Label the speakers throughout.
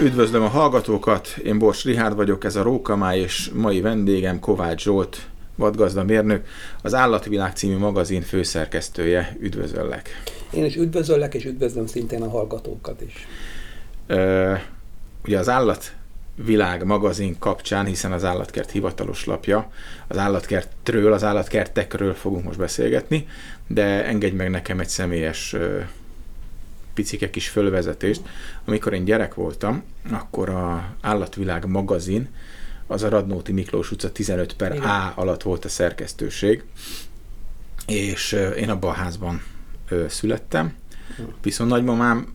Speaker 1: Üdvözlöm a hallgatókat, én Bors Rihárd vagyok, ez a Rókamály, és mai vendégem Kovács Zsolt, vadgazda mérnök, az Állatvilág című magazin főszerkesztője. Üdvözöllek!
Speaker 2: Én is üdvözöllek, és üdvözlöm szintén a hallgatókat is.
Speaker 1: Ö, ugye az Állatvilág magazin kapcsán, hiszen az Állatkert hivatalos lapja, az állatkertről, az állatkertekről fogunk most beszélgetni, de engedj meg nekem egy személyes picike kis fölvezetést. Amikor én gyerek voltam, akkor a Állatvilág magazin, az a Radnóti Miklós utca 15 per Igen. A alatt volt a szerkesztőség, és én abban a házban születtem, viszont nagymamám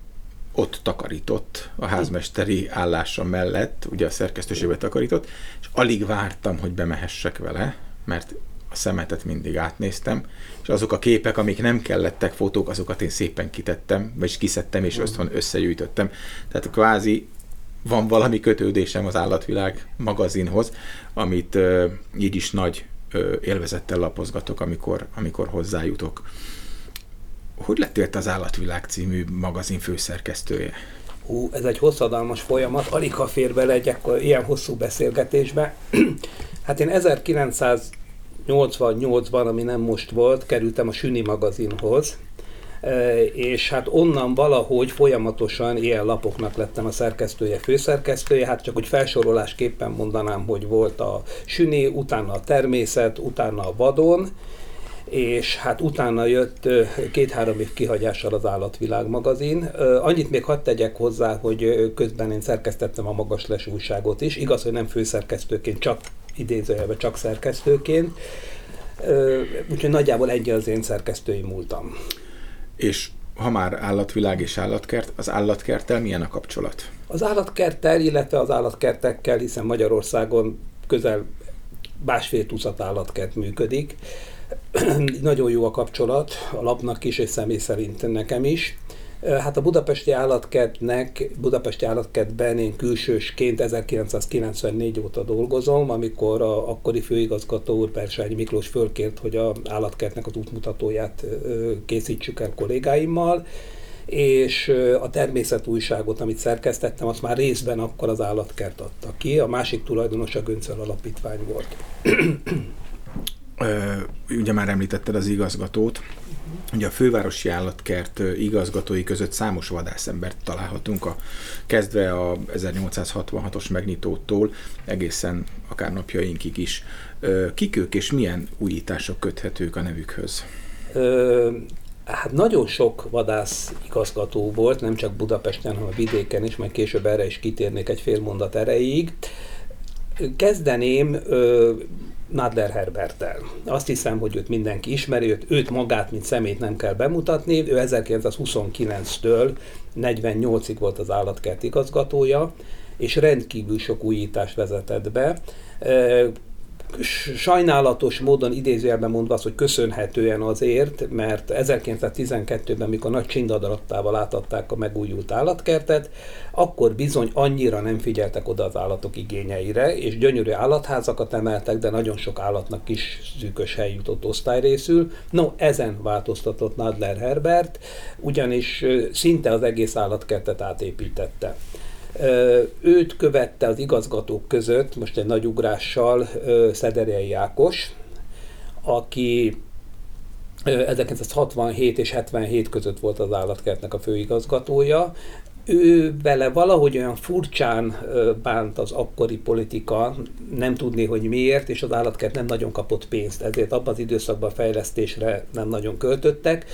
Speaker 1: ott takarított a házmesteri állása mellett, ugye a szerkesztőségbe takarított, és alig vártam, hogy bemehessek vele, mert a szemetet mindig átnéztem, és azok a képek, amik nem kellettek fotók, azokat én szépen kitettem, vagy kiszedtem, és össze, összegyűjtöttem. Tehát kvázi van valami kötődésem az állatvilág magazinhoz, amit uh, így is nagy uh, élvezettel lapozgatok, amikor, amikor hozzájutok. Hogy lettél az Állatvilág című magazin főszerkesztője?
Speaker 2: Hú, ez egy hosszadalmas folyamat, alig ha fér bele egy ilyen hosszú beszélgetésbe. hát én 1900 88-ban, ami nem most volt, kerültem a Süni magazinhoz, e, és hát onnan valahogy folyamatosan ilyen lapoknak lettem a szerkesztője, főszerkesztője, hát csak hogy felsorolásképpen mondanám, hogy volt a Süni, utána a Természet, utána a Vadon, és hát utána jött két-három év kihagyással az Állatvilág magazin. Annyit még hadd tegyek hozzá, hogy közben én szerkesztettem a Magasles újságot is. Igaz, hogy nem főszerkesztőként, csak idézőjelben csak szerkesztőként. Úgyhogy nagyjából egy az én szerkesztői múltam.
Speaker 1: És ha már állatvilág és állatkert, az állatkerttel milyen a kapcsolat?
Speaker 2: Az állatkerttel, illetve az állatkertekkel, hiszen Magyarországon közel másfél tucat állatkert működik. Nagyon jó a kapcsolat, a lapnak is, és személy szerint nekem is. Hát a budapesti állatkertnek, budapesti állatkertben én külsősként 1994 óta dolgozom, amikor a akkori főigazgató úr Persányi Miklós fölkért, hogy a állatkertnek az útmutatóját készítsük el kollégáimmal, és a természetújságot, amit szerkesztettem, azt már részben akkor az állatkert adta ki, a másik tulajdonos a Göncel Alapítvány volt.
Speaker 1: Ugye már említetted az igazgatót, Ugye a fővárosi állatkert igazgatói között számos vadászembert találhatunk, a, kezdve a 1866-os megnyitótól egészen akár napjainkig is. Kik ők és milyen újítások köthetők a nevükhöz?
Speaker 2: Ö, hát nagyon sok vadász igazgató volt, nem csak Budapesten, hanem a vidéken is, majd később erre is kitérnék egy fél mondat erejéig. Kezdeném Nadler Herbertel. Azt hiszem, hogy őt mindenki ismeri, őt, őt magát, mint szemét nem kell bemutatni. Ő 1929-től 48-ig volt az állatkert igazgatója, és rendkívül sok újítást vezetett be sajnálatos módon idézőjelben mondva az, hogy köszönhetően azért, mert 1912-ben, mikor nagy csindadarattával átadták a megújult állatkertet, akkor bizony annyira nem figyeltek oda az állatok igényeire, és gyönyörű állatházakat emeltek, de nagyon sok állatnak is szűkös hely jutott osztályrészül. No, ezen változtatott Nadler Herbert, ugyanis szinte az egész állatkertet átépítette. Őt követte az igazgatók között, most egy nagy ugrással, Szederei Ákos, aki 1967 és 77 között volt az állatkertnek a főigazgatója ő vele valahogy olyan furcsán bánt az akkori politika, nem tudni, hogy miért, és az állatkert nem nagyon kapott pénzt, ezért abban az időszakban fejlesztésre nem nagyon költöttek.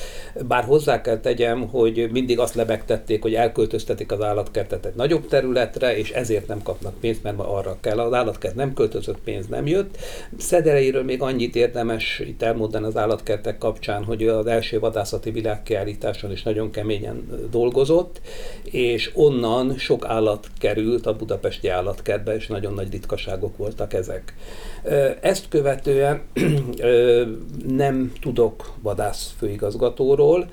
Speaker 2: Bár hozzá kell tegyem, hogy mindig azt lebegtették, hogy elköltöztetik az állatkertet egy nagyobb területre, és ezért nem kapnak pénzt, mert ma arra kell. Az állatkert nem költözött, pénz nem jött. Szedereiről még annyit érdemes itt elmondani az állatkertek kapcsán, hogy az első vadászati világkiállításon is nagyon keményen dolgozott, és onnan sok állat került a budapesti állatkertbe, és nagyon nagy ritkaságok voltak ezek. Ezt követően nem tudok vadász főigazgatóról,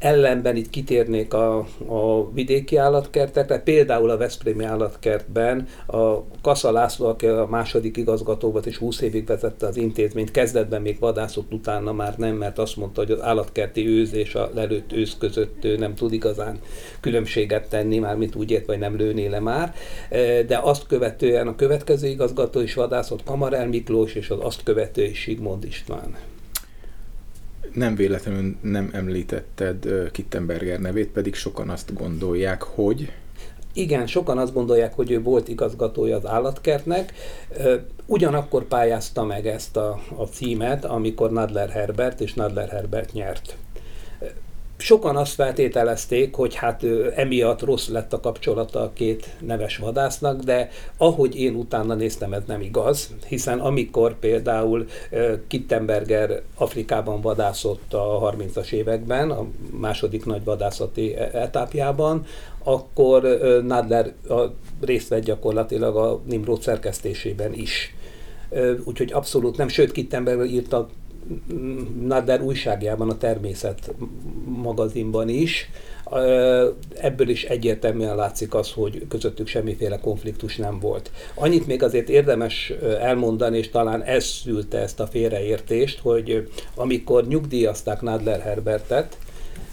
Speaker 2: Ellenben itt kitérnék a, a vidéki állatkertekre, például a Veszprémi állatkertben a Kassa László, aki a második igazgató volt és 20 évig vezette az intézményt, kezdetben még vadászott, utána már nem, mert azt mondta, hogy az állatkerti őz és a lelőtt őz között ő nem tud igazán különbséget tenni, már mit úgy ért, vagy nem lőné le már, de azt követően a következő igazgató is vadászott Kamarel Miklós, és az azt követő is Sigmond István
Speaker 1: nem véletlenül nem említetted Kittenberger nevét, pedig sokan azt gondolják, hogy
Speaker 2: igen, sokan azt gondolják, hogy ő volt igazgatója az állatkertnek. Ugyanakkor pályázta meg ezt a, a címet, amikor Nadler Herbert és Nadler Herbert nyert sokan azt feltételezték, hogy hát emiatt rossz lett a kapcsolata a két neves vadásznak, de ahogy én utána néztem, ez nem igaz, hiszen amikor például Kittenberger Afrikában vadászott a 30-as években, a második nagy vadászati e-, etapjában, akkor Nadler részt vett gyakorlatilag a Nimrod szerkesztésében is. Úgyhogy abszolút nem, sőt Kittenberger írta Nader újságjában, a Természet magazinban is. Ebből is egyértelműen látszik az, hogy közöttük semmiféle konfliktus nem volt. Annyit még azért érdemes elmondani, és talán ez szülte ezt a félreértést, hogy amikor nyugdíjazták Nadler Herbertet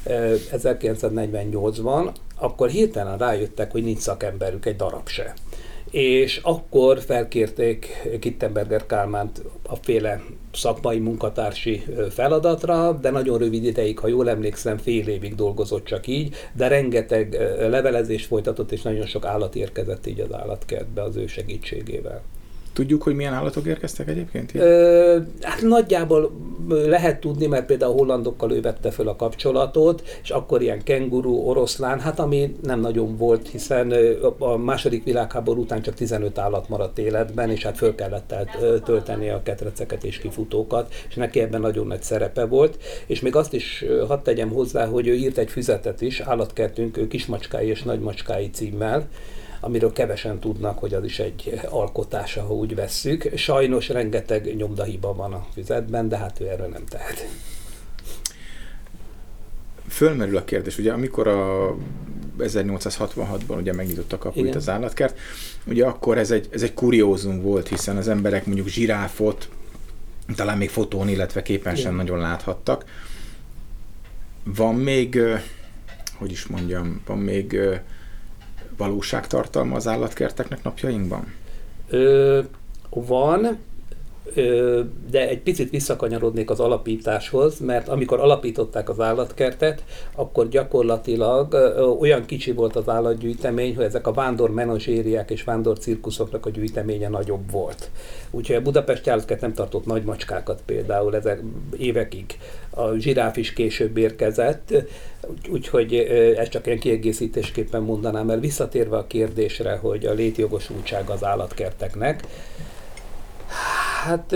Speaker 2: 1948-ban, akkor hirtelen rájöttek, hogy nincs szakemberük egy darab se és akkor felkérték Kittenberger Kálmánt a féle szakmai munkatársi feladatra, de nagyon rövid ideig, ha jól emlékszem, fél évig dolgozott csak így, de rengeteg levelezés folytatott, és nagyon sok állat érkezett így az állatkertbe az ő segítségével.
Speaker 1: Tudjuk, hogy milyen állatok érkeztek egyébként? Ö,
Speaker 2: hát nagyjából lehet tudni, mert például a hollandokkal ő vette föl a kapcsolatot, és akkor ilyen kenguru, oroszlán, hát ami nem nagyon volt, hiszen a második világháború után csak 15 állat maradt életben, és hát föl kellett tölteni a ketreceket és kifutókat, és neki ebben nagyon nagy szerepe volt. És még azt is hadd tegyem hozzá, hogy ő írt egy füzetet is, állatkertünk kismacskái és nagymacskái címmel, amiről kevesen tudnak, hogy az is egy alkotása, ha úgy vesszük. Sajnos rengeteg nyomdahiba van a füzetben, de hát ő erről nem tehet.
Speaker 1: Fölmerül a kérdés, ugye amikor a 1866-ban ugye megnyitott a kapuit az állatkert, ugye akkor ez egy, ez egy kuriózum volt, hiszen az emberek mondjuk zsiráfot, talán még fotón, illetve képen sem nagyon láthattak. Van még, hogy is mondjam, van még valóságtartalma az állatkerteknek napjainkban?
Speaker 2: Ö, van, de egy picit visszakanyarodnék az alapításhoz, mert amikor alapították az állatkertet, akkor gyakorlatilag olyan kicsi volt az állatgyűjtemény, hogy ezek a vándor menazsériák és vándor cirkuszoknak a gyűjteménye nagyobb volt. Úgyhogy a Budapesti állatkert nem tartott nagy macskákat például ezek évekig. A zsiráf is később érkezett, úgyhogy ezt csak ilyen kiegészítésképpen mondanám el. Visszatérve a kérdésre, hogy a létjogosultság az állatkerteknek, Hát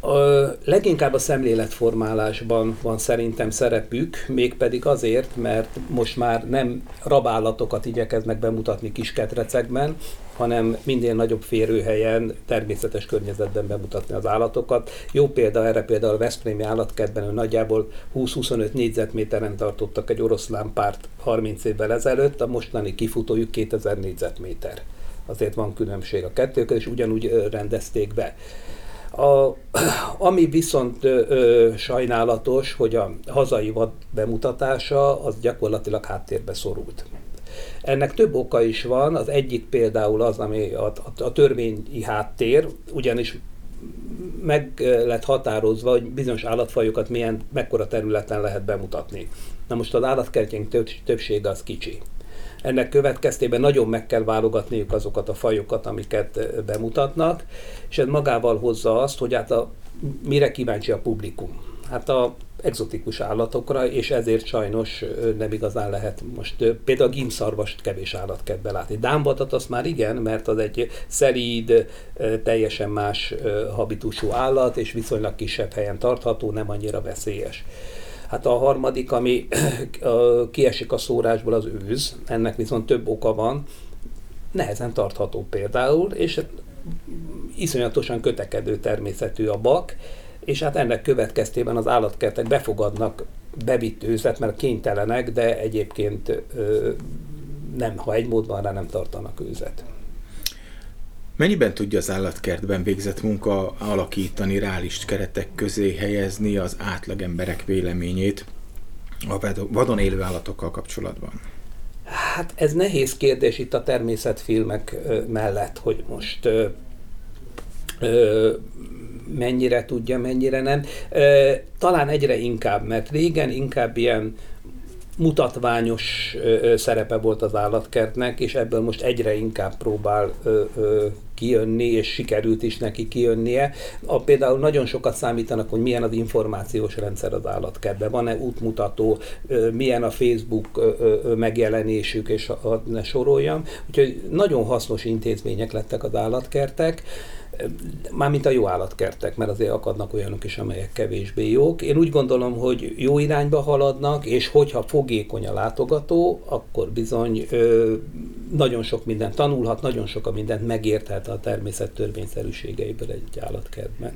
Speaker 2: a, leginkább a szemléletformálásban van szerintem szerepük, mégpedig azért, mert most már nem rabállatokat igyekeznek bemutatni kis ketrecekben, hanem minden nagyobb férőhelyen, természetes környezetben bemutatni az állatokat. Jó példa erre például a Veszprémi állatkertben, hogy nagyjából 20-25 négyzetméteren tartottak egy oroszlán párt 30 évvel ezelőtt, a mostani kifutójuk 2000 négyzetméter azért van különbség a kettő és ugyanúgy rendezték be. A, ami viszont ö, ö, sajnálatos, hogy a hazai vad bemutatása az gyakorlatilag háttérbe szorult. Ennek több oka is van, az egyik például az, ami a, a, a törvényi háttér, ugyanis meg lett határozva, hogy bizonyos állatfajokat milyen, mekkora területen lehet bemutatni. Na most az állatkertjénk többsége az kicsi. Ennek következtében nagyon meg kell válogatniuk azokat a fajokat, amiket bemutatnak, és ez magával hozza azt, hogy hát a, mire kíváncsi a publikum. Hát a exotikus állatokra, és ezért sajnos nem igazán lehet most például a gímszarvast kevés állatkertbe látni. Dámbatat azt már igen, mert az egy szelíd, teljesen más habitusú állat, és viszonylag kisebb helyen tartható, nem annyira veszélyes. Hát a harmadik, ami kiesik a szórásból, az őz. Ennek viszont több oka van. Nehezen tartható például, és iszonyatosan kötekedő természetű a bak, és hát ennek következtében az állatkertek befogadnak bevitt őzet, mert kénytelenek, de egyébként nem, ha egy mód van rá, nem tartanak őzet.
Speaker 1: Mennyiben tudja az állatkertben végzett munka alakítani, reális keretek közé helyezni az átlagemberek véleményét a vadon élő állatokkal kapcsolatban?
Speaker 2: Hát ez nehéz kérdés itt a természetfilmek mellett, hogy most ö, ö, mennyire tudja, mennyire nem. Ö, talán egyre inkább, mert régen inkább ilyen mutatványos szerepe volt az állatkertnek, és ebből most egyre inkább próbál kijönni, és sikerült is neki kijönnie. A, például nagyon sokat számítanak, hogy milyen az információs rendszer az állatkertben, van-e útmutató, milyen a Facebook megjelenésük, és ne soroljam. Úgyhogy nagyon hasznos intézmények lettek az állatkertek mármint a jó állatkertek, mert azért akadnak olyanok is, amelyek kevésbé jók. Én úgy gondolom, hogy jó irányba haladnak, és hogyha fogékony a látogató, akkor bizony ö, nagyon sok mindent tanulhat, nagyon sok a mindent megérthet a természet törvényszerűségeiből egy állatkertben.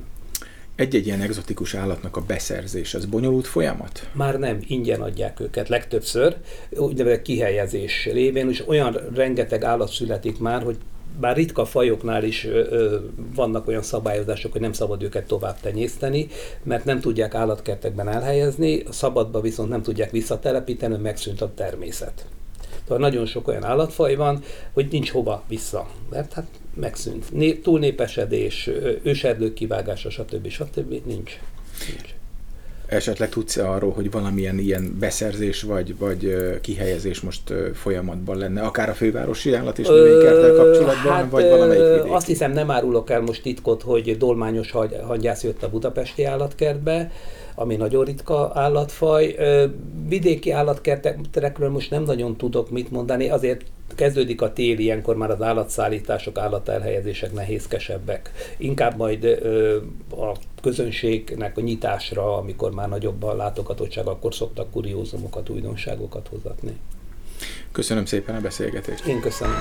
Speaker 1: Egy-egy ilyen egzotikus állatnak a beszerzés, az bonyolult folyamat?
Speaker 2: Már nem, ingyen adják őket legtöbbször, úgynevezett kihelyezés révén, és olyan rengeteg állat születik már, hogy bár ritka fajoknál is ö, vannak olyan szabályozások, hogy nem szabad őket tovább tenyészteni, mert nem tudják állatkertekben elhelyezni, szabadba viszont nem tudják visszatelepíteni, megszűnt a természet. Tehát nagyon sok olyan állatfaj van, hogy nincs hova vissza, mert hát megszűnt. Né, túlnépesedés, őserdők kivágása, stb. stb. nincs. nincs.
Speaker 1: Esetleg tudsz-e arról, hogy valamilyen ilyen beszerzés vagy, vagy kihelyezés most folyamatban lenne, akár a fővárosi állat és növénykerttel kapcsolatban, hát, vagy valamelyik vidéki?
Speaker 2: Azt hiszem nem árulok el most titkot, hogy dolmányos hangyász jött a budapesti állatkertbe, ami nagyon ritka állatfaj. Vidéki állatkertekről most nem nagyon tudok mit mondani, azért kezdődik a tél, ilyenkor már az állatszállítások, állatelhelyezések nehézkesebbek. Inkább majd ö, a közönségnek a nyitásra, amikor már nagyobb a látogatottság, akkor szoktak kuriózumokat, újdonságokat hozatni.
Speaker 1: Köszönöm szépen a beszélgetést.
Speaker 2: Én köszönöm.